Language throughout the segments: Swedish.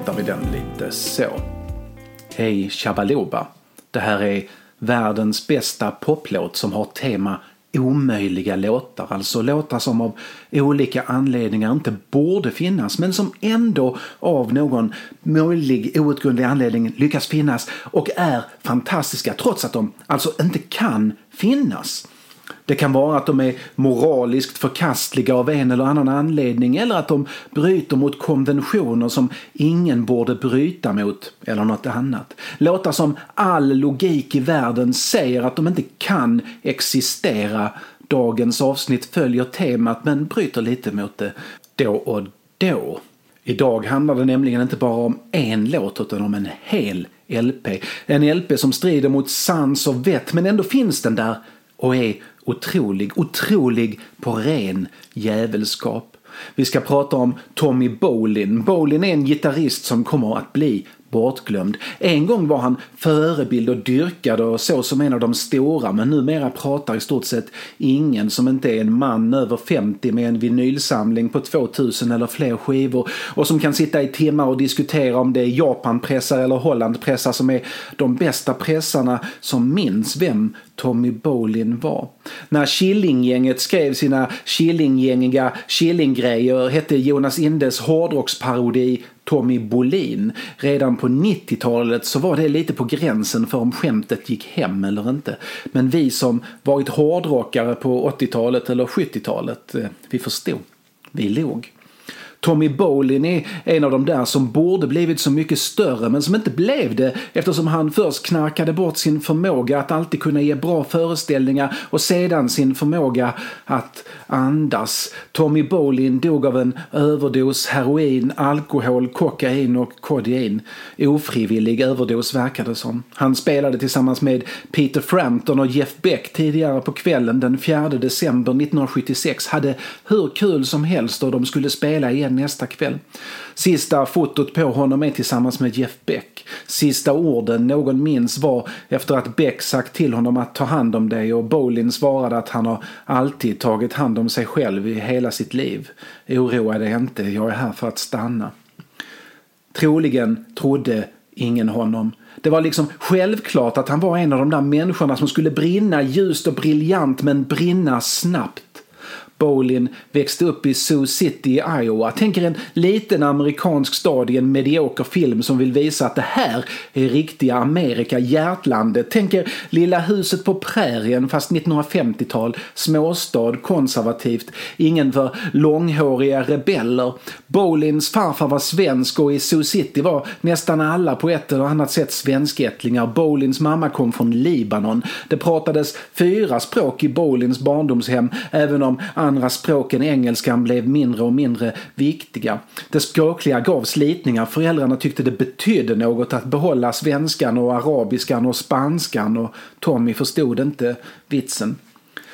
avslutar vi den lite så. Hej Shabaloba. Det här är världens bästa poplåt som har tema omöjliga låtar, alltså låtar som av olika anledningar inte borde finnas men som ändå av någon möjlig outgrundlig anledning lyckas finnas och är fantastiska trots att de alltså inte kan finnas. Det kan vara att de är moraliskt förkastliga av en eller annan anledning eller att de bryter mot konventioner som ingen borde bryta mot eller något annat. Låtar som all logik i världen säger att de inte kan existera. Dagens avsnitt följer temat men bryter lite mot det då och då. Idag handlar det nämligen inte bara om en låt utan om en hel LP. En LP som strider mot sans och vett men ändå finns den där och är otrolig, otrolig på ren jävelskap. Vi ska prata om Tommy Bolin. Bolin är en gitarrist som kommer att bli bortglömd. En gång var han förebild och dyrkad och så som en av de stora men numera pratar i stort sett ingen som inte är en man över 50 med en vinylsamling på 2000 eller fler skivor och som kan sitta i timmar och diskutera om det är Japanpressar eller Hollandpressar som är de bästa pressarna som minns vem Tommy Bolin var. När Killinggänget skrev sina Killinggängiga Killinggrejer hette Jonas Indes hårdrocksparodi Tommy Bolin. Redan på 90-talet så var det lite på gränsen för om skämtet gick hem eller inte. Men vi som varit hårdrockare på 80-talet eller 70-talet, eh, vi förstod. Vi låg. Tommy Bolin är en av de där som borde blivit så mycket större men som inte blev det eftersom han först knarkade bort sin förmåga att alltid kunna ge bra föreställningar och sedan sin förmåga att andas. Tommy Bolin dog av en överdos heroin, alkohol, kokain och kodein. Ofrivillig överdos verkade som. Han spelade tillsammans med Peter Frampton och Jeff Beck tidigare på kvällen den 4 december 1976. Hade hur kul som helst och de skulle spela igen nästa kväll. Sista fotot på honom är tillsammans med Jeff Beck. Sista orden någon minns var efter att Beck sagt till honom att ta hand om dig och Bolin svarade att han har alltid tagit hand om sig själv i hela sitt liv. Oroa dig inte, jag är här för att stanna. Troligen trodde ingen honom. Det var liksom självklart att han var en av de där människorna som skulle brinna ljust och briljant men brinna snabbt. Bolin växte upp i Sioux City i Iowa. Tänker en liten amerikansk stad i en medioker film som vill visa att det här är riktiga Amerika, hjärtlandet. Tänker Lilla huset på prärien fast 1950-tal, småstad, konservativt, ingen för långhåriga rebeller. Bolins farfar var svensk och i Sioux City var nästan alla på ett eller annat sätt svenskättlingar. Bolins mamma kom från Libanon. Det pratades fyra språk i Bolins barndomshem även om andra språk än engelskan blev mindre och mindre viktiga. Det språkliga gav slitningar. Föräldrarna tyckte det betydde något att behålla svenskan och arabiskan och spanskan och Tommy förstod inte vitsen.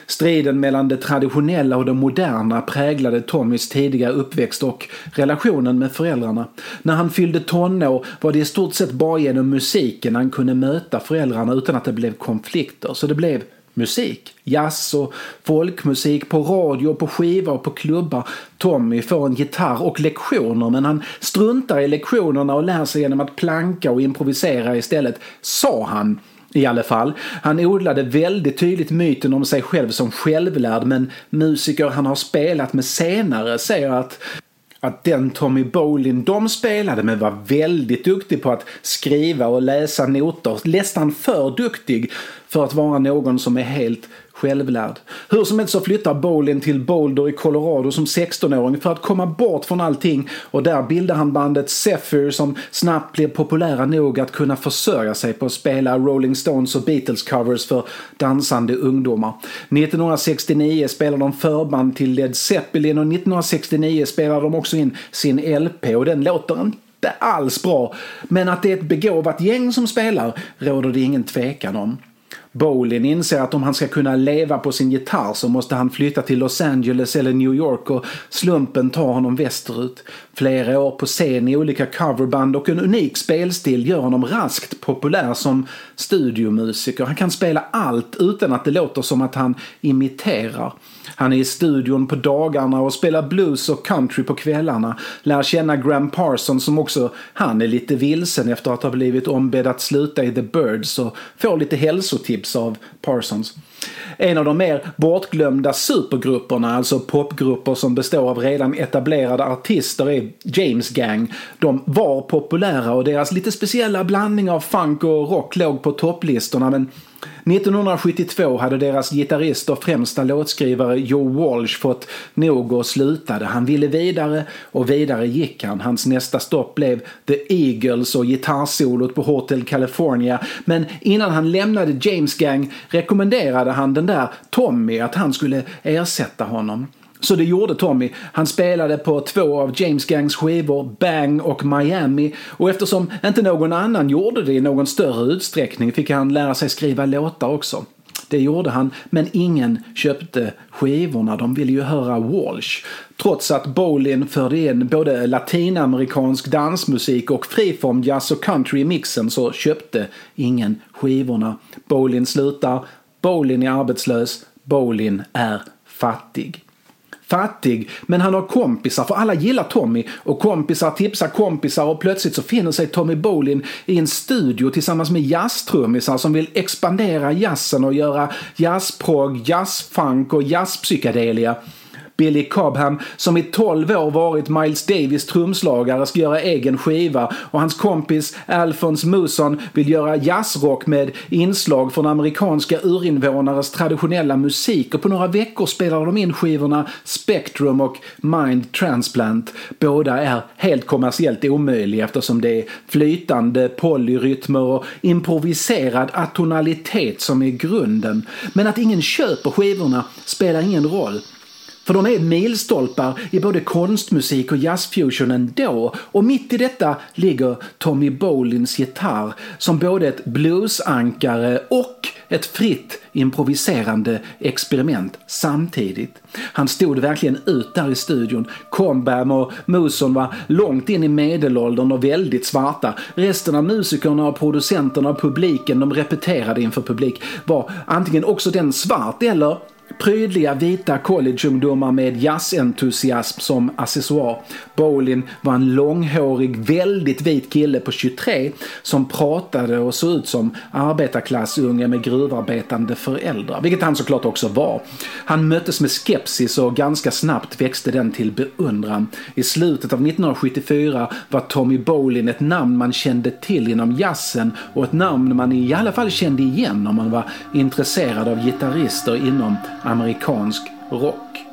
Striden mellan det traditionella och det moderna präglade Tommys tidiga uppväxt och relationen med föräldrarna. När han fyllde tonår var det i stort sett bara genom musiken han kunde möta föräldrarna utan att det blev konflikter. Så det blev musik. Jazz och folkmusik på radio, på skiva och på klubbar. Tommy får en gitarr och lektioner men han struntar i lektionerna och lär sig genom att planka och improvisera istället, sa han i alla fall. Han odlade väldigt tydligt myten om sig själv som självlärd men musiker han har spelat med senare säger att att den Tommy Bolin de spelade med var väldigt duktig på att skriva och läsa noter. Nästan för duktig för att vara någon som är helt självlärd. Hur som helst så flyttar Bolin till Boulder i Colorado som 16-åring för att komma bort från allting och där bildar han bandet Zephyr som snabbt blir populära nog att kunna försörja sig på att spela Rolling Stones och Beatles covers för dansande ungdomar. 1969 spelar de förband till Led Zeppelin och 1969 spelar de också in sin LP och den låter inte alls bra. Men att det är ett begåvat gäng som spelar råder det ingen tvekan om. Bolin inser att om han ska kunna leva på sin gitarr så måste han flytta till Los Angeles eller New York och slumpen tar honom västerut. Flera år på scen i olika coverband och en unik spelstil gör honom raskt populär som studiomusiker. Han kan spela allt utan att det låter som att han imiterar. Han är i studion på dagarna och spelar blues och country på kvällarna. Lär känna Graham Parsons som också han är lite vilsen efter att ha blivit ombedd att sluta i The Birds och får lite hälsotips av Parsons. En av de mer bortglömda supergrupperna, alltså popgrupper som består av redan etablerade artister, är James Gang. De var populära och deras lite speciella blandning av funk och rock låg på topplistorna men 1972 hade deras gitarrist och främsta låtskrivare Joe Walsh fått nog och slutade. Han ville vidare och vidare gick han. Hans nästa stopp blev The Eagles och gitarrsolot på Hotel California. Men innan han lämnade James Gang rekommenderade han den där Tommy att han skulle ersätta honom. Så det gjorde Tommy. Han spelade på två av James Gangs skivor, Bang och Miami. Och eftersom inte någon annan gjorde det i någon större utsträckning fick han lära sig skriva låtar också. Det gjorde han, men ingen köpte skivorna. De ville ju höra Walsh. Trots att Bolin förde in både latinamerikansk dansmusik och friform jazz och country i mixen så köpte ingen skivorna. Bolin slutar, Bolin är arbetslös, Bolin är fattig fattig, men han har kompisar för alla gillar Tommy och kompisar tipsar kompisar och plötsligt så finner sig Tommy Bolin i en studio tillsammans med jazztrummisar som vill expandera jazzen och göra jazzprog, jazzfunk och jazzpsykedelia. Billy Cobham som i 12 år varit Miles Davis trumslagare ska göra egen skiva och hans kompis Alphonse Muson vill göra jazzrock med inslag från amerikanska urinvånares traditionella musik och på några veckor spelar de in skivorna Spectrum och Mind Transplant. Båda är helt kommersiellt omöjliga eftersom det är flytande polyrytmer och improviserad atonalitet som är grunden. Men att ingen köper skivorna spelar ingen roll. För de är milstolpar i både konstmusik och jazzfusion ändå. Och mitt i detta ligger Tommy Bolins gitarr som både ett bluesankare och ett fritt improviserande experiment samtidigt. Han stod verkligen ut där i studion. Combam och Muson var långt in i medelåldern och väldigt svarta. Resten av musikerna och producenterna och publiken de repeterade inför publik var antingen också den svart eller Prydliga vita collegeungdomar med jazzentusiasm som accessoar. Bolin var en långhårig, väldigt vit kille på 23 som pratade och såg ut som arbetarklassunge med gruvarbetande föräldrar, vilket han såklart också var. Han möttes med skepsis och ganska snabbt växte den till beundran. I slutet av 1974 var Tommy Bolin ett namn man kände till inom jazzen och ett namn man i alla fall kände igen om man var intresserad av gitarrister inom amerikansk rock.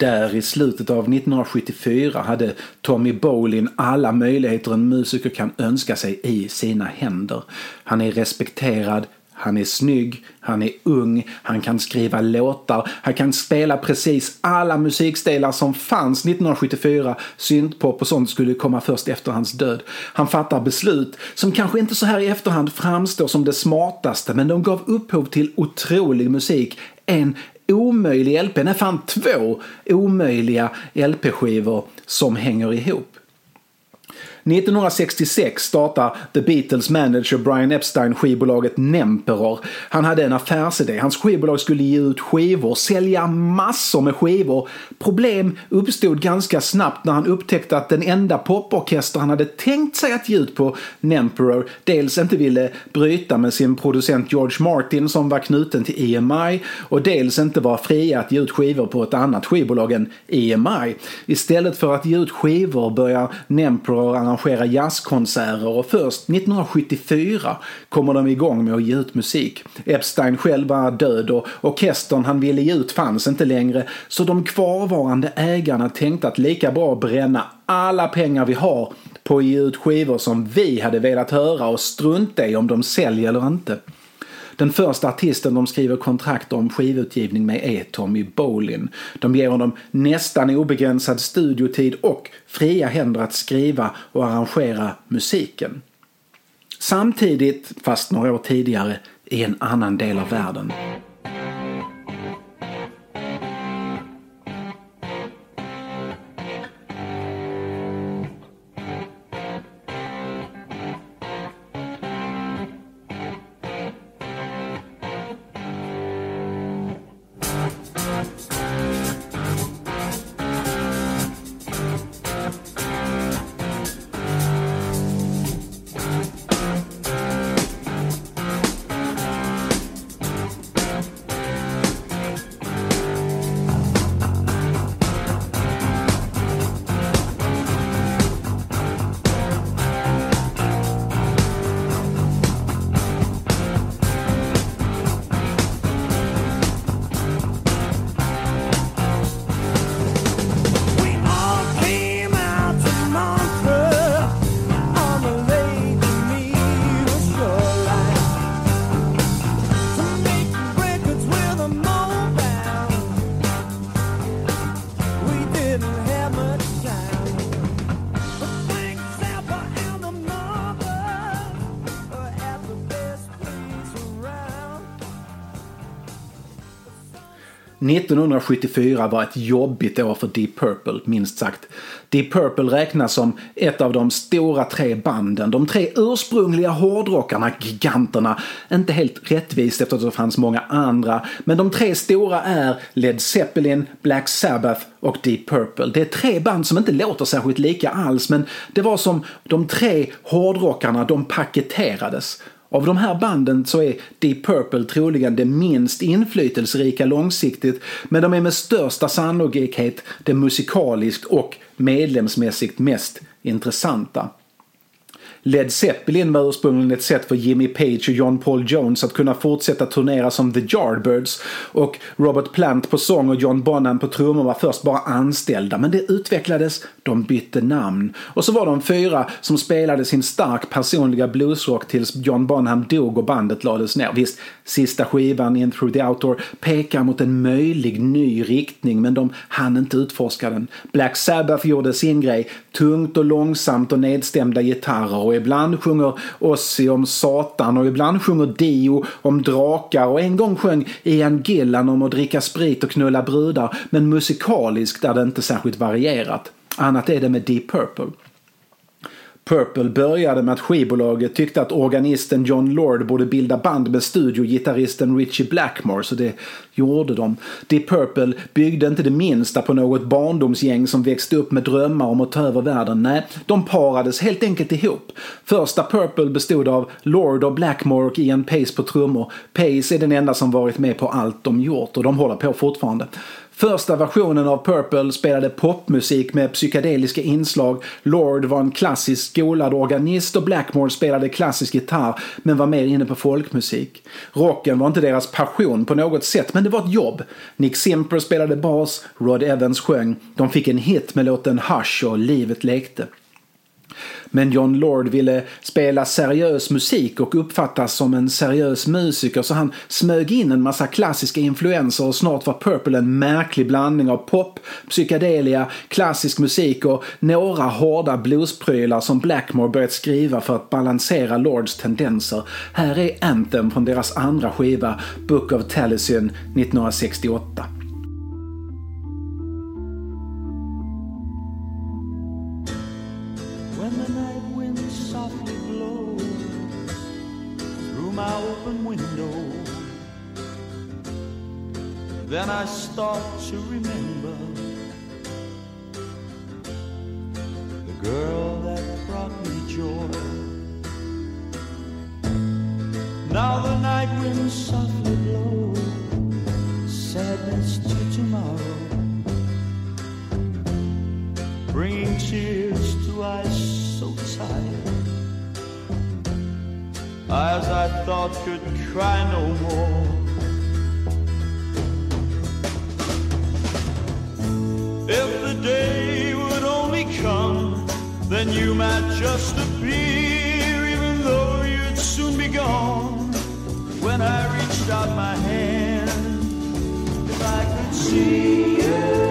Där i slutet av 1974 hade Tommy Bolin alla möjligheter en musiker kan önska sig i sina händer. Han är respekterad, han är snygg, han är ung, han kan skriva låtar, han kan spela precis alla musikstilar som fanns 1974. Syntpop och sånt skulle komma först efter hans död. Han fattar beslut som kanske inte så här i efterhand framstår som det smartaste men de gav upphov till otrolig musik. En omöjlig LP, nej fan två omöjliga LP-skivor som hänger ihop. 1966 startar The Beatles manager Brian Epstein skivbolaget Nemperor. Han hade en affärsidé. Hans skivbolag skulle ge ut skivor, sälja massor med skivor. Problem uppstod ganska snabbt när han upptäckte att den enda poporkester han hade tänkt sig att ge ut på Nemperor dels inte ville bryta med sin producent George Martin som var knuten till EMI och dels inte var fria att ge ut skivor på ett annat skivbolag än EMI. Istället för att ge ut skivor börjar Nemperor arrangera jazzkonserter och först 1974 kommer de igång med att ge ut musik. Epstein själv var död och orkestern han ville ge ut fanns inte längre så de kvarvarande ägarna tänkte att lika bra bränna alla pengar vi har på att ge ut skivor som vi hade velat höra och strunta i om de säljer eller inte. Den första artisten de skriver kontrakt om skivutgivning med är Tommy Bolin. De ger honom nästan obegränsad studiotid och fria händer att skriva och arrangera musiken. Samtidigt, fast några år tidigare, i en annan del av världen. 1974 var ett jobbigt år för Deep Purple, minst sagt. Deep Purple räknas som ett av de stora tre banden. De tre ursprungliga hårdrockarna, giganterna. Inte helt rättvist eftersom det fanns många andra. Men de tre stora är Led Zeppelin, Black Sabbath och Deep Purple. Det är tre band som inte låter särskilt lika alls men det var som de tre hårdrockarna, de paketerades. Av de här banden så är Deep Purple troligen det minst inflytelserika långsiktigt men de är med största sannolikhet det musikaliskt och medlemsmässigt mest intressanta. Led Zeppelin var ursprungligen ett sätt för Jimmy Page och John Paul Jones att kunna fortsätta turnera som The Yardbirds och Robert Plant på sång och John Bonham på trummor var först bara anställda men det utvecklades, de bytte namn. Och så var de fyra som spelade sin stark personliga bluesrock tills John Bonham dog och bandet lades ner. Visst, sista skivan In Through the Outdoor pekar mot en möjlig ny riktning men de hann inte utforska den. Black Sabbath gjorde sin grej, tungt och långsamt och nedstämda gitarrer och ibland sjunger Ozzy om Satan och ibland sjunger Dio om drakar och en gång sjöng Ian Gillan om att dricka sprit och knulla brudar men musikaliskt är det inte särskilt varierat. Annat är det med Deep Purple. Purple började med att skivbolaget tyckte att organisten John Lord borde bilda band med studiogitarristen Richie Blackmore så det gjorde de. Deep Purple byggde inte det minsta på något barndomsgäng som växte upp med drömmar om att ta över världen. Nej, de parades helt enkelt ihop. Första Purple bestod av Lord och Blackmore och Ian Pace på trummor. Pace är den enda som varit med på allt de gjort och de håller på fortfarande. Första versionen av Purple spelade popmusik med psykedeliska inslag. Lord var en klassisk skolad organist och Blackmore spelade klassisk gitarr men var mer inne på folkmusik. Rocken var inte deras passion på något sätt men det var ett jobb. Nick Simper spelade bas, Rod Evans sjöng. De fick en hit med låten Hush och Livet lekte. Men John Lord ville spela seriös musik och uppfattas som en seriös musiker så han smög in en massa klassiska influenser och snart var Purple en märklig blandning av pop, psykedelia, klassisk musik och några hårda bluesprylar som Blackmore börjat skriva för att balansera Lords tendenser. Här är Anthem från deras andra skiva Book of Taliesin 1968. Then I start to remember the girl that brought me joy. Now the night winds softly blow, sadness to tomorrow, bringing tears to eyes so tired. Eyes I thought could cry no more. Then you might just appear, even though you'd soon be gone. When I reached out my hand, if I could see you.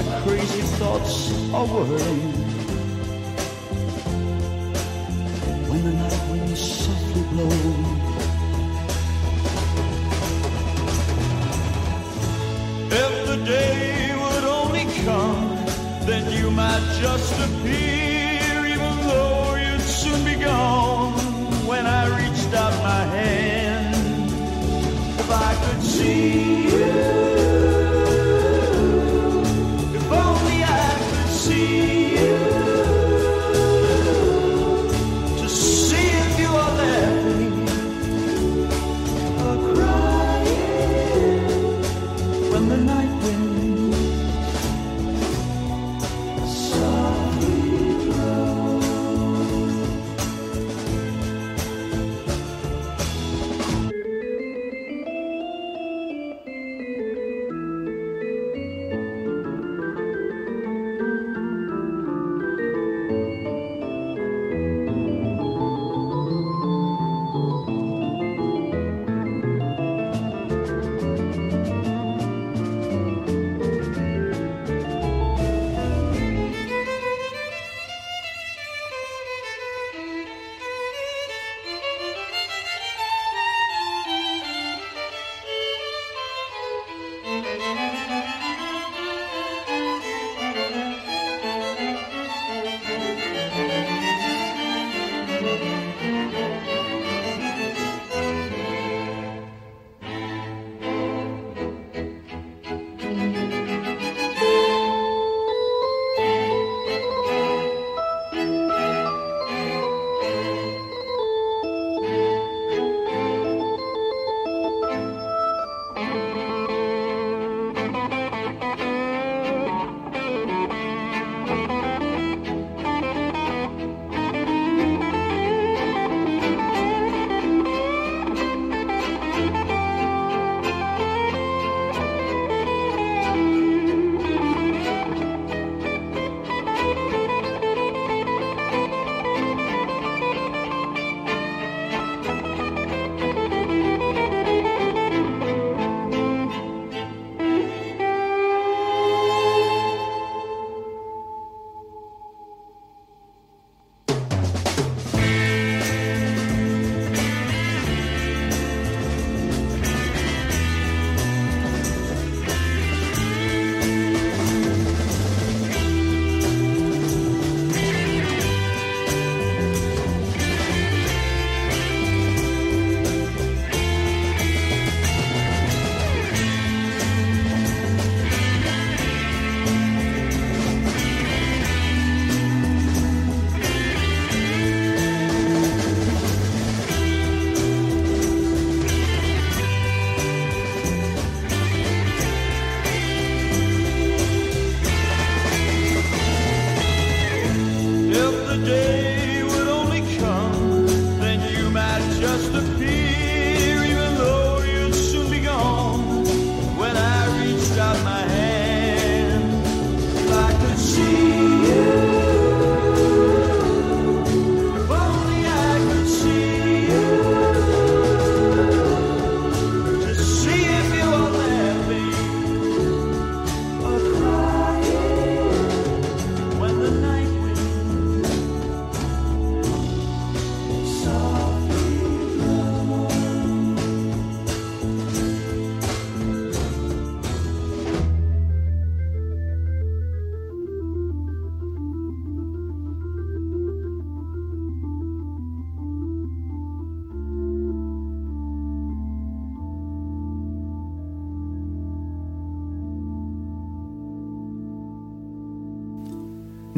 My crazy thoughts are whirling. When the night winds softly blow. If the day would only come, then you might just appear, even though you'd soon be gone. When I reached out my hand, if I could see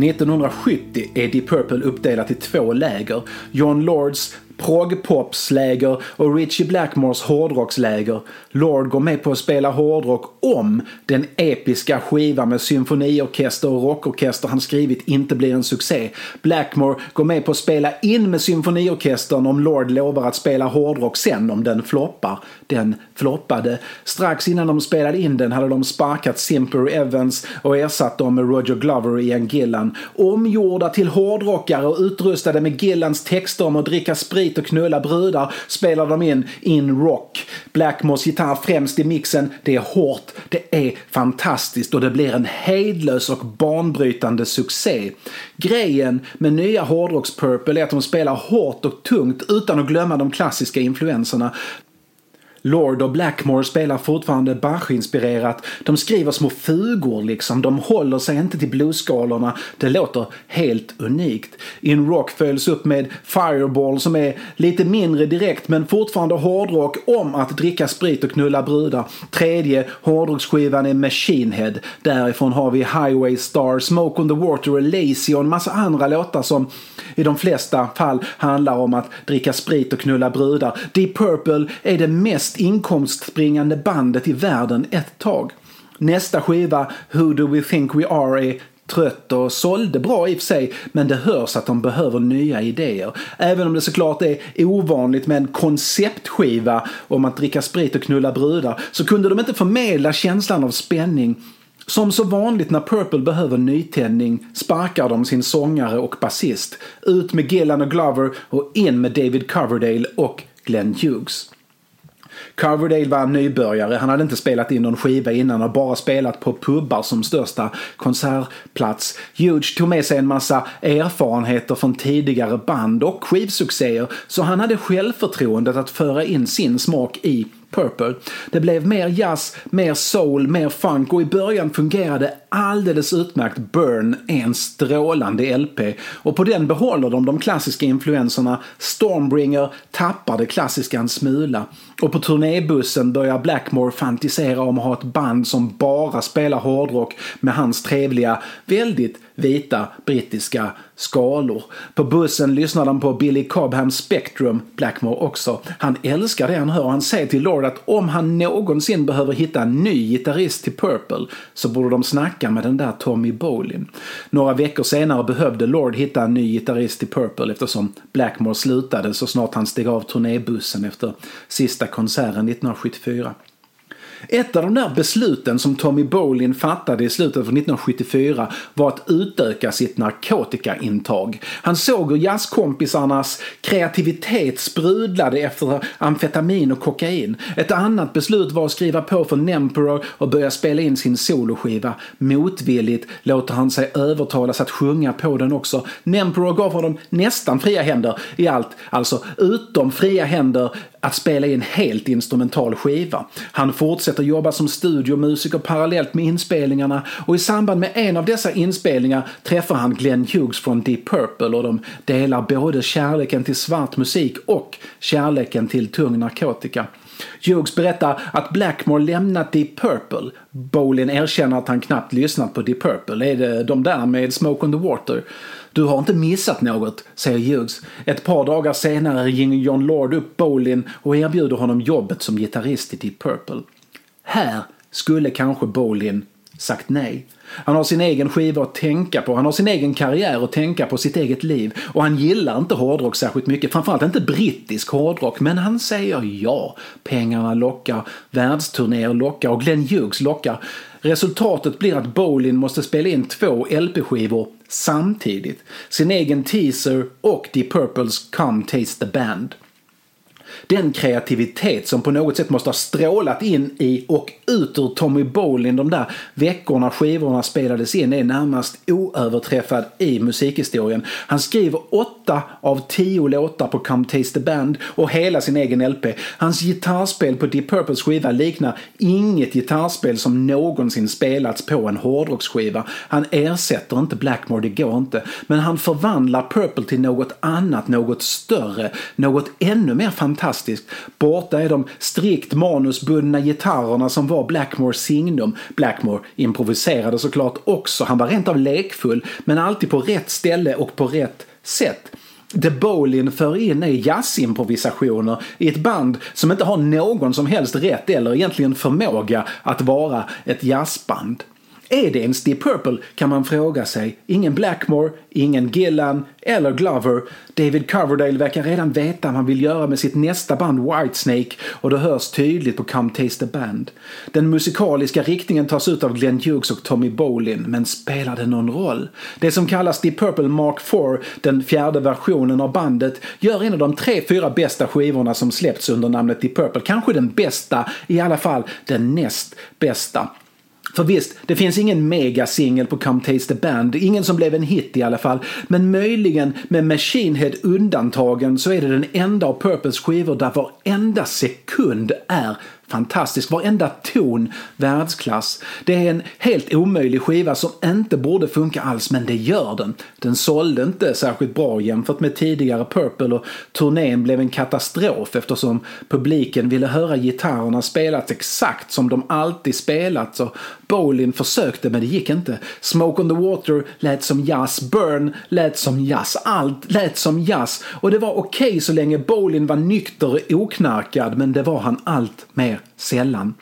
1970 är Deep Purple uppdelat i två läger. John Lords progpopsläger och Richie Blackmores hårdrocksläger. Lord går med på att spela hårdrock om den episka skiva med symfoniorkester och rockorkester han skrivit inte blir en succé. Blackmore går med på att spela in med symfoniorkestern om Lord lovar att spela hårdrock sen om den floppar. Den floppade. Strax innan de spelade in den hade de sparkat Simper Evans och ersatt dem med Roger Glover och Ian Gillan. Omgjorda till hårdrockare och utrustade med Gillans texter om att dricka sprit och knulla brudar spelar de in In Rock. Blackmores gitarr främst i mixen. Det är hårt, det är fantastiskt och det blir en hejdlös och banbrytande succé. Grejen med nya hårdrocks-Purple är att de spelar hårt och tungt utan att glömma de klassiska influenserna. Lord och Blackmore spelar fortfarande Bach-inspirerat. De skriver små fugor liksom. De håller sig inte till bluesskalorna. Det låter helt unikt. In Rock följs upp med Fireball som är lite mindre direkt men fortfarande hårdrock om att dricka sprit och knulla brudar. Tredje hårdrocksskivan är Machine Head. Därifrån har vi Highway Star, Smoke on the Water och Lazy och en massa andra låtar som i de flesta fall handlar om att dricka sprit och knulla brudar. Deep Purple är det mest inkomstbringande bandet i världen ett tag. Nästa skiva, Who Do We Think We Are, är trött och sålde bra i och för sig, men det hörs att de behöver nya idéer. Även om det såklart är ovanligt med en konceptskiva om att dricka sprit och knulla brudar så kunde de inte förmedla känslan av spänning som så vanligt när Purple behöver nytändning sparkar de sin sångare och basist. Ut med Gillan och Glover och in med David Coverdale och Glenn Hughes. Coverdale var nybörjare, han hade inte spelat in någon skiva innan och bara spelat på pubbar som största konsertplats. Huge tog med sig en massa erfarenheter från tidigare band och skivsuccéer så han hade självförtroendet att föra in sin smak i Purple. Det blev mer jazz, mer soul, mer funk och i början fungerade alldeles utmärkt. Burn är en strålande LP och på den behåller de de klassiska influenserna. Stormbringer tappar det klassiska en smula. Och på turnébussen börjar Blackmore fantisera om att ha ett band som bara spelar hårdrock med hans trevliga, väldigt vita brittiska skalor. På bussen lyssnar de på Billy Cobhams Spectrum, Blackmore också. Han älskar det han hör och han säger till Lord att om han någonsin behöver hitta en ny gitarrist till Purple så borde de snacka med den där Tommy Bolin. Några veckor senare behövde Lord hitta en ny gitarrist till Purple eftersom Blackmore slutade så snart han steg av turnébussen efter sista konserten 1974. Ett av de där besluten som Tommy Bolin fattade i slutet av 1974 var att utöka sitt narkotikaintag. Han såg hur jazzkompisarnas kreativitet sprudlade efter amfetamin och kokain. Ett annat beslut var att skriva på för Nemperor och börja spela in sin soloskiva. Motvilligt låter han sig övertalas att sjunga på den också. Nemperor gav honom nästan fria händer i allt, alltså utom fria händer att spela in helt instrumental skiva. Han fortsätter fortsätter jobba som studiomusiker parallellt med inspelningarna och i samband med en av dessa inspelningar träffar han Glenn Hughes från Deep Purple och de delar både kärleken till svart musik och kärleken till tung narkotika. Hughes berättar att Blackmore lämnat Deep Purple. Bolin erkänner att han knappt lyssnat på Deep Purple. Är det de där med Smoke on the Water? Du har inte missat något, säger Hughes. Ett par dagar senare ringer John Lord upp Bolin och erbjuder honom jobbet som gitarrist i Deep Purple. Här skulle kanske Bolin sagt nej. Han har sin egen skiva att tänka på, han har sin egen karriär att tänka på, sitt eget liv. Och han gillar inte hårdrock särskilt mycket, framförallt inte brittisk hårdrock. Men han säger ja. Pengarna lockar, världsturnéer lockar och Glenn Hughes lockar. Resultatet blir att Bolin måste spela in två LP-skivor samtidigt. Sin egen teaser och Deep Purples Come Taste the Band. Den kreativitet som på något sätt måste ha strålat in i och ut ur Tommy Bolin de där veckorna skivorna spelades in är närmast oöverträffad i musikhistorien. Han skriver åtta av tio låtar på Come Taste the Band och hela sin egen LP. Hans gitarrspel på Deep Purples skiva liknar inget gitarrspel som någonsin spelats på en hårdrocksskiva. Han ersätter inte Blackmore, det går inte. Men han förvandlar Purple till något annat, något större, något ännu mer fantastiskt fantastisk. Borta är de strikt manusbundna gitarrerna som var Blackmores signum. Blackmore improviserade såklart också. Han var rent av lekfull, men alltid på rätt ställe och på rätt sätt. Det Bowlin för in är jazzimprovisationer i ett band som inte har någon som helst rätt eller egentligen förmåga att vara ett jazzband. Är det ens Deep Purple kan man fråga sig. Ingen Blackmore, ingen Gillan eller Glover. David Coverdale verkar redan veta vad han vill göra med sitt nästa band Whitesnake och det hörs tydligt på Come Taste the Band. Den musikaliska riktningen tas ut av Glenn Hughes och Tommy Bolin, men spelar det någon roll? Det som kallas Deep Purple Mark IV, den fjärde versionen av bandet, gör en av de tre, fyra bästa skivorna som släppts under namnet Deep Purple. Kanske den bästa, i alla fall den näst bästa. För visst, det finns ingen megasingel på Come Taste the Band, ingen som blev en hit i alla fall. Men möjligen med Machine Head undantagen så är det den enda av Purples skivor där varenda sekund är fantastisk. Varenda ton världsklass. Det är en helt omöjlig skiva som inte borde funka alls, men det gör den. Den sålde inte särskilt bra jämfört med tidigare Purple och turnén blev en katastrof eftersom publiken ville höra gitarrerna spelas exakt som de alltid spelats och Bolin försökte men det gick inte. Smoke on the Water lät som jazz, Burn lät som jazz, allt lät som jazz och det var okej okay så länge Bolin var nykter och oknarkad men det var han allt mer sällan.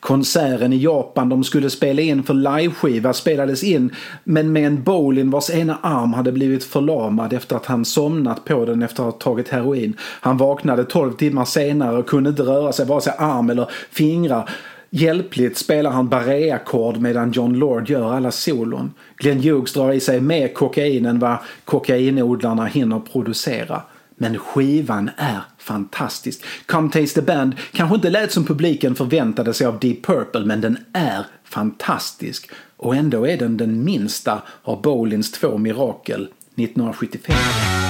Konserten i Japan de skulle spela in för liveskiva spelades in men med en Bolin vars ena arm hade blivit förlamad efter att han somnat på den efter att ha tagit heroin. Han vaknade 12 timmar senare och kunde inte röra sig vare sig arm eller fingrar. Hjälpligt spelar han barré-ackord medan John Lord gör alla solon. Glenn Hughes drar i sig mer kokain än vad kokainodlarna hinner producera. Men skivan är fantastisk. Come Taste the Band kanske inte lät som publiken förväntade sig av Deep Purple men den är fantastisk. Och ändå är den den minsta av Bolins två mirakel 1975.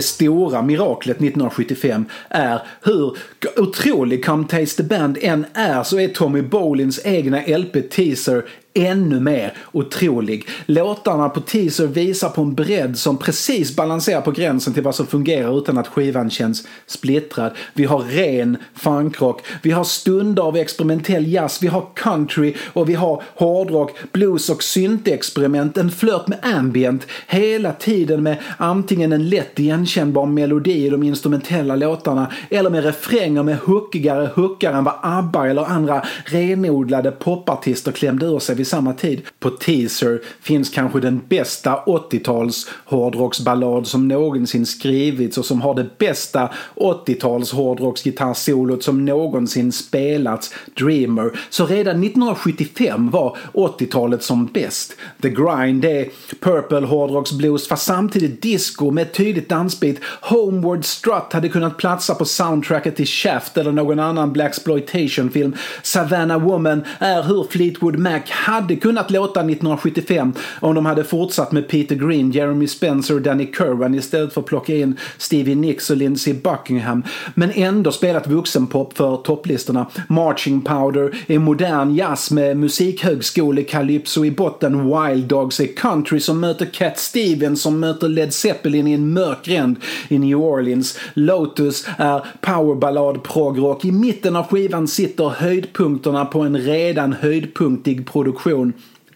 Det stora miraklet 1975 är hur otrolig Come Taste the Band än är så är Tommy Bolins egna LP Teaser ännu mer otrolig. Låtarna på teaser visar på en bredd som precis balanserar på gränsen till vad som fungerar utan att skivan känns splittrad. Vi har ren funkrock, vi har stunder av experimentell jazz, vi har country och vi har hårdrock, blues och syntexperiment, en flört med ambient, hela tiden med antingen en lätt igenkännbar melodi i de instrumentella låtarna eller med refränger med hookigare hookar än vad ABBA eller andra renodlade popartister klämde ur sig vid samma tid. På Teaser finns kanske den bästa 80-tals hårdrocksballad som någonsin skrivits och som har det bästa 80-tals hårdrocksgitarrsolot som någonsin spelats, Dreamer. Så redan 1975 var 80-talet som bäst. The Grind är Purple hårdrocksblues fast samtidigt disco med tydligt dansbeat. Homeward Strut hade kunnat platsa på soundtracket till Shaft eller någon annan Blaxploitation-film. Savannah Woman är hur Fleetwood Mac hade kunnat låta 1975 om de hade fortsatt med Peter Green, Jeremy Spencer och Danny Kerwin istället för att plocka in Stevie Nicks och Lindsey Buckingham. Men ändå spelat vuxenpop för topplistorna. Marching Powder är modern jazz med musikhögskole-calypso i botten. Wild Dogs är country som möter Cat Stevens som möter Led Zeppelin i en mörk gränd i New Orleans. Lotus är powerballad progrock. I mitten av skivan sitter höjdpunkterna på en redan höjdpunktig produktion.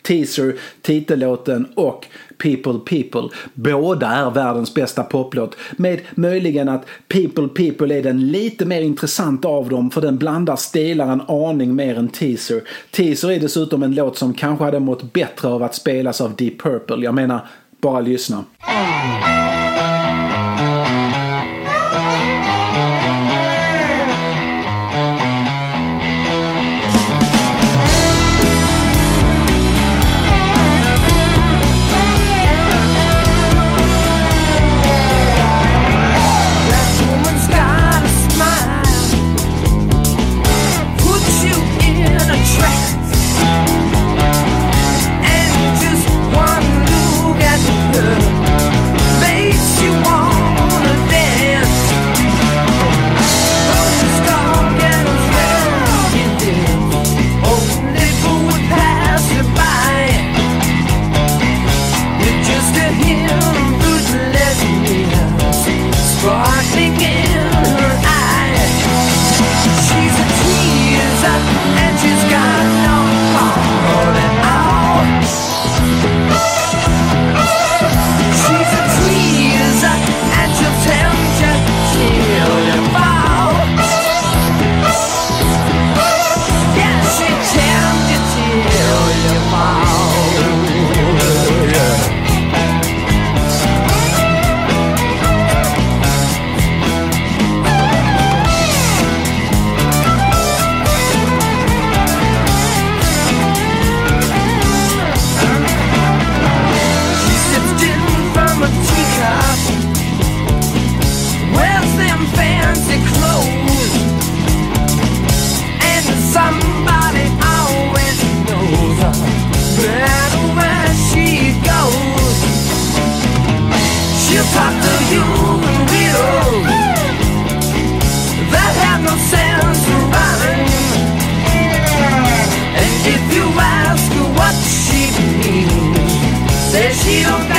Teaser, titellåten och People People. Båda är världens bästa poplåt. Med möjligen att People People är den lite mer intressanta av dem för den blandar stilar en aning mer än Teaser. Teaser är dessutom en låt som kanske hade mått bättre av att spelas av Deep Purple. Jag menar, bara lyssna. Río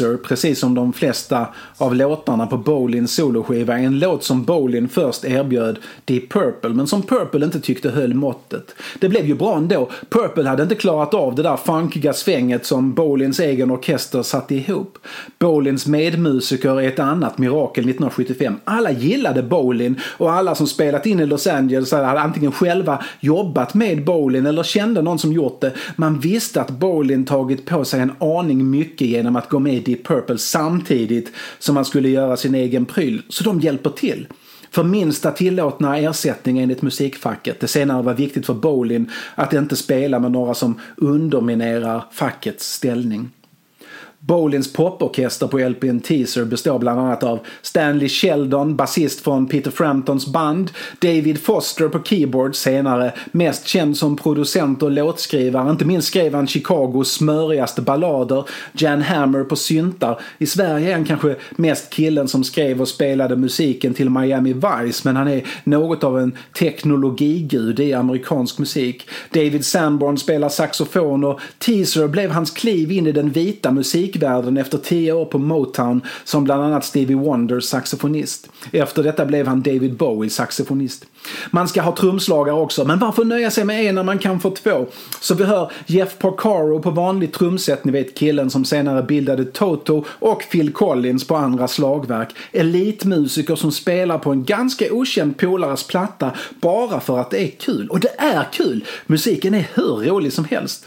Dancer, precis som de flesta av låtarna på Bolins soloskiva, en låt som Bolin först erbjöd Deep Purple, men som Purple inte tyckte höll måttet. Det blev ju bra ändå. Purple hade inte klarat av det där funkiga svänget som Bolins egen orkester satte ihop. Bolins medmusiker är ett annat mirakel 1975. Alla gillade Bolin och alla som spelat in i Los Angeles hade antingen själva jobbat med Bolin eller kände någon som gjort det. Man visste att Bolin tagit på sig en aning mycket genom att gå med i Deep Purple samtidigt som man skulle göra sin egen pryl, så de hjälper till. För minsta tillåtna ersättning enligt musikfacket. Det senare var viktigt för Bolin att inte spela med några som underminerar fackets ställning. Bolins poporkester på LPn Teaser består bland annat av Stanley Sheldon, basist från Peter Framptons band, David Foster på keyboard, senare mest känd som producent och låtskrivare. Inte minst skrev han Chicagos smörigaste ballader, Jan Hammer på syntar. I Sverige är han kanske mest killen som skrev och spelade musiken till Miami Vice, men han är något av en teknologigud i amerikansk musik. David Sanborn spelar saxofon och Teaser blev hans kliv in i den vita musik musikvärlden efter tio år på Motown som bland annat Stevie Wonders saxofonist. Efter detta blev han David Bowies saxofonist. Man ska ha trumslagare också, men varför nöja sig med en när man kan få två? Så vi hör Jeff Porcaro på vanligt trumset, ni vet killen som senare bildade Toto och Phil Collins på andra slagverk. Elitmusiker som spelar på en ganska okänd polares platta bara för att det är kul. Och det är kul! Musiken är hur rolig som helst.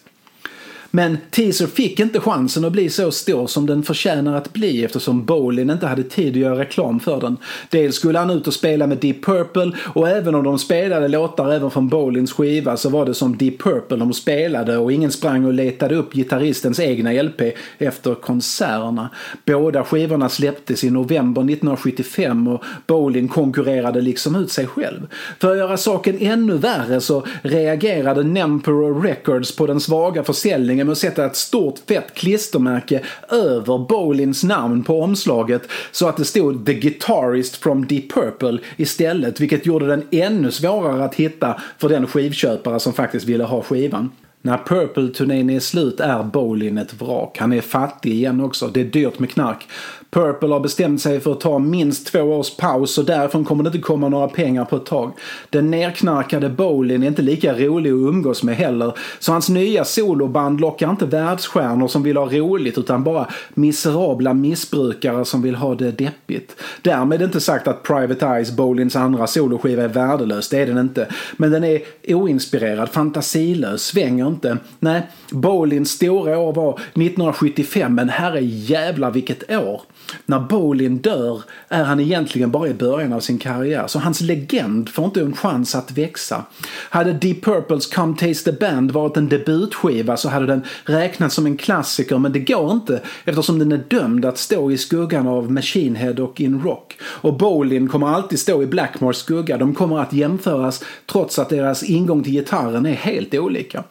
Men Teaser fick inte chansen att bli så stor som den förtjänar att bli eftersom Bolin inte hade tid att göra reklam för den. Dels skulle han ut och spela med Deep Purple och även om de spelade låtar även från Bolins skiva så var det som Deep Purple de spelade och ingen sprang och letade upp gitarristens egna LP efter konserterna. Båda skivorna släpptes i november 1975 och Bolin konkurrerade liksom ut sig själv. För att göra saken ännu värre så reagerade Nempero Records på den svaga försäljningen med att sätta ett stort fett klistermärke över Bolins namn på omslaget så att det stod “The Guitarist from Deep Purple” istället, vilket gjorde den ännu svårare att hitta för den skivköpare som faktiskt ville ha skivan. När Purple-turnén är slut är Bolin ett vrak. Han är fattig igen också. Det är dyrt med knark. Purple har bestämt sig för att ta minst två års paus och därifrån kommer det inte komma några pengar på ett tag. Den nerknarkade Bolin är inte lika rolig att umgås med heller, så hans nya soloband lockar inte världsstjärnor som vill ha roligt utan bara miserabla missbrukare som vill ha det deppigt. Därmed inte sagt att Private Eyes, Bolins andra soloskiva, är värdelös, det är den inte. Men den är oinspirerad, fantasilös, svänger inte. Nej, Bolins stora år var 1975, men herre jävla vilket år! När Bolin dör är han egentligen bara i början av sin karriär, så hans legend får inte en chans att växa. Hade Deep Purples Come Taste the Band varit en debutskiva så hade den räknats som en klassiker, men det går inte eftersom den är dömd att stå i skuggan av Machine Head och In Rock. Och Bolin kommer alltid stå i Blackmores skugga. De kommer att jämföras trots att deras ingång till gitarren är helt olika.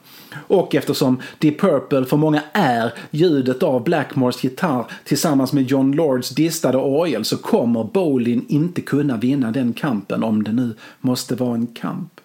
Och eftersom Deep Purple för många är ljudet av Blackmores gitarr tillsammans med John Lords distade orgel så kommer Bolin inte kunna vinna den kampen om det nu måste vara en kamp.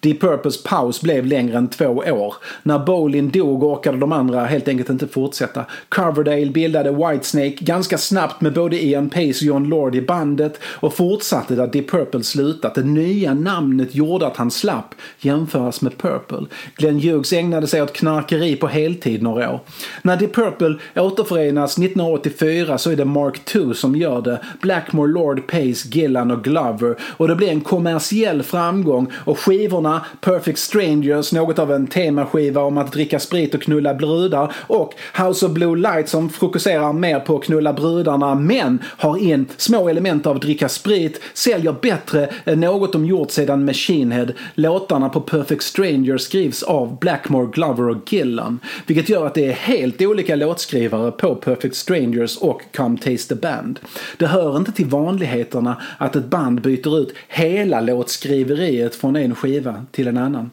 Deep Purples paus blev längre än två år. När Bolin dog orkade de andra helt enkelt inte fortsätta. Coverdale bildade Whitesnake ganska snabbt med både Ian Pace och John Lord i bandet och fortsatte där Deep Purple slutat. Det nya namnet gjorde att han slapp jämföras med Purple. Glenn Hughes ägnade sig åt knarkeri på heltid några år. När Deep Purple återförenas 1984 så är det Mark II som gör det. Blackmore, Lord, Pace, Gillan och Glover och det blir en kommersiell framgång och skivorna Perfect Strangers, något av en temaskiva om att dricka sprit och knulla brudar och House of Blue Light som fokuserar mer på att knulla brudarna men har in små element av dricka sprit, säljer bättre än något de gjort sedan Machine Head. Låtarna på Perfect Strangers skrivs av Blackmore, Glover och Gillan, vilket gör att det är helt olika låtskrivare på Perfect Strangers och Come Taste the Band. Det hör inte till vanligheterna att ett band byter ut hela låtskriveriet från en skiva till en annan.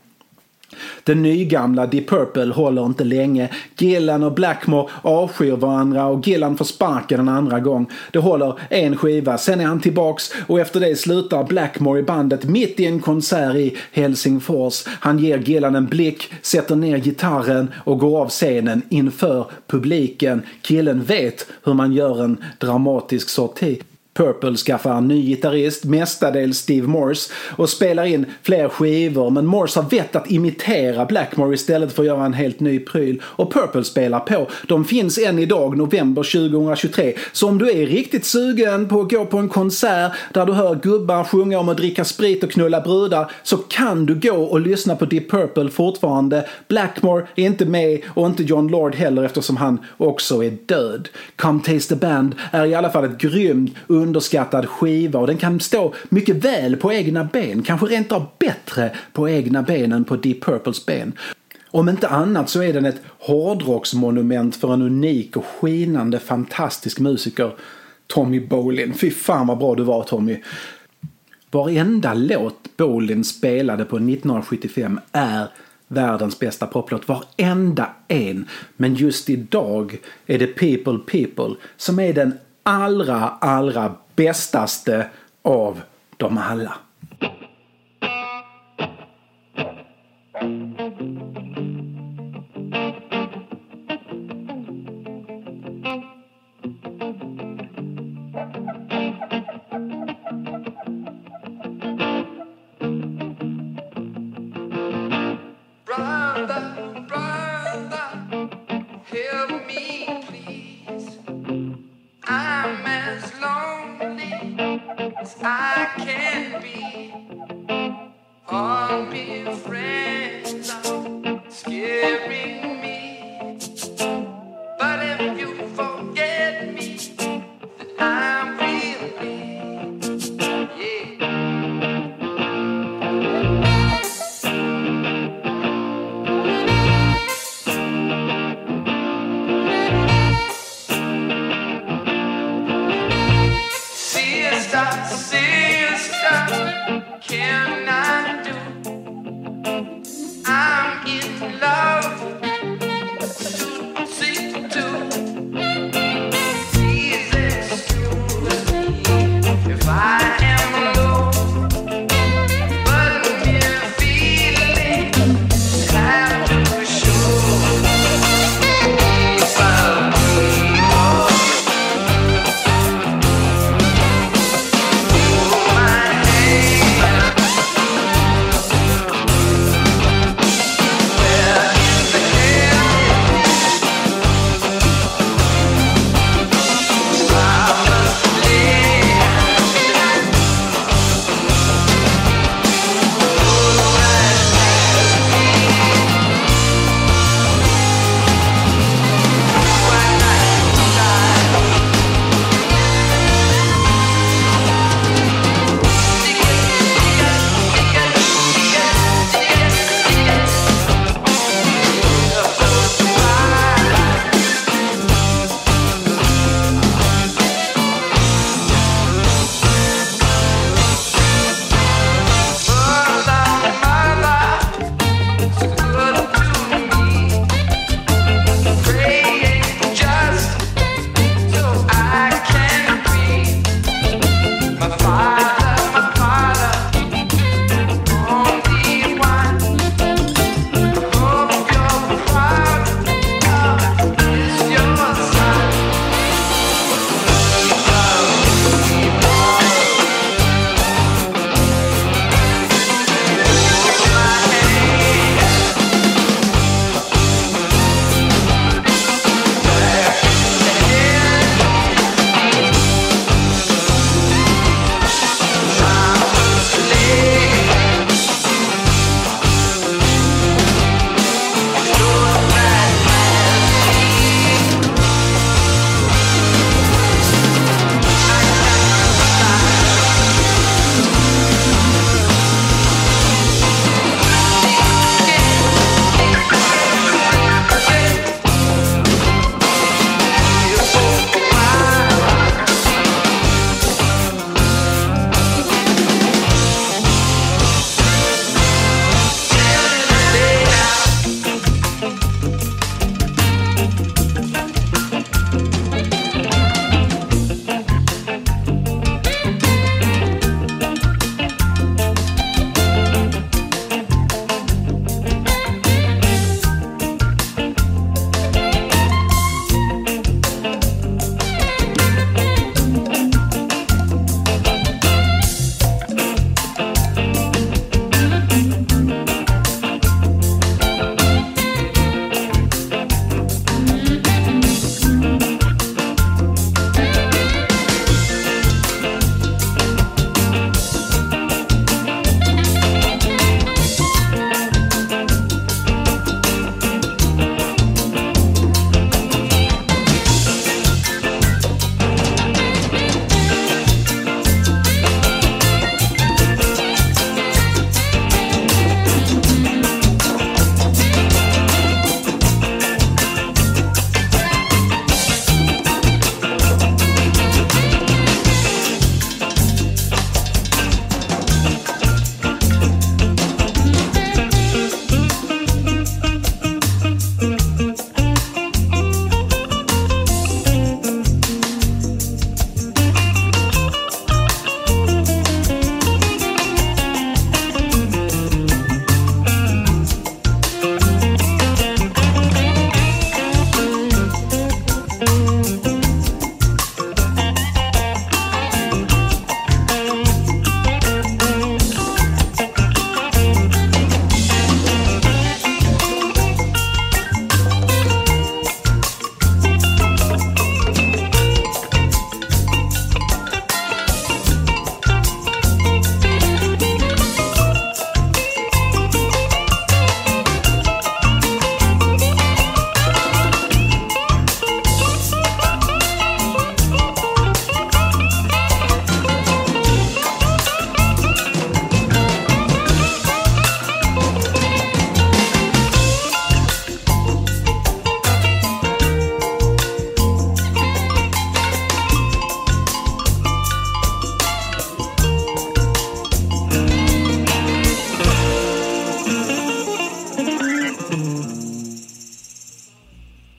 Den nygamla Deep Purple håller inte länge. Gillan och Blackmore avskyr varandra och Gillan får sparken en andra gång. Det håller en skiva, sen är han tillbaks och efter det slutar Blackmore i bandet mitt i en konsert i Helsingfors. Han ger Gillan en blick, sätter ner gitarren och går av scenen inför publiken. Killen vet hur man gör en dramatisk sorti. Purple skaffar en ny gitarrist, mestadels Steve Morse, och spelar in fler skivor men Morse har vett att imitera Blackmore istället för att göra en helt ny pryl. Och Purple spelar på. De finns än idag, november 2023. Så om du är riktigt sugen på att gå på en konsert där du hör gubbar sjunga om att dricka sprit och knulla brudar så kan du gå och lyssna på Deep Purple fortfarande. Blackmore är inte med och inte John Lord heller eftersom han också är död. Come Taste the Band är i alla fall ett grymt underskattad skiva och den kan stå mycket väl på egna ben, kanske rent av bättre på egna ben än på Deep Purples ben. Om inte annat så är den ett hårdrocksmonument för en unik och skinande fantastisk musiker, Tommy Bolin. Fy fan vad bra du var Tommy! Varenda låt Bolin spelade på 1975 är världens bästa poplåt. Varenda en. Men just idag är det People People som är den allra, allra bästaste av dem alla.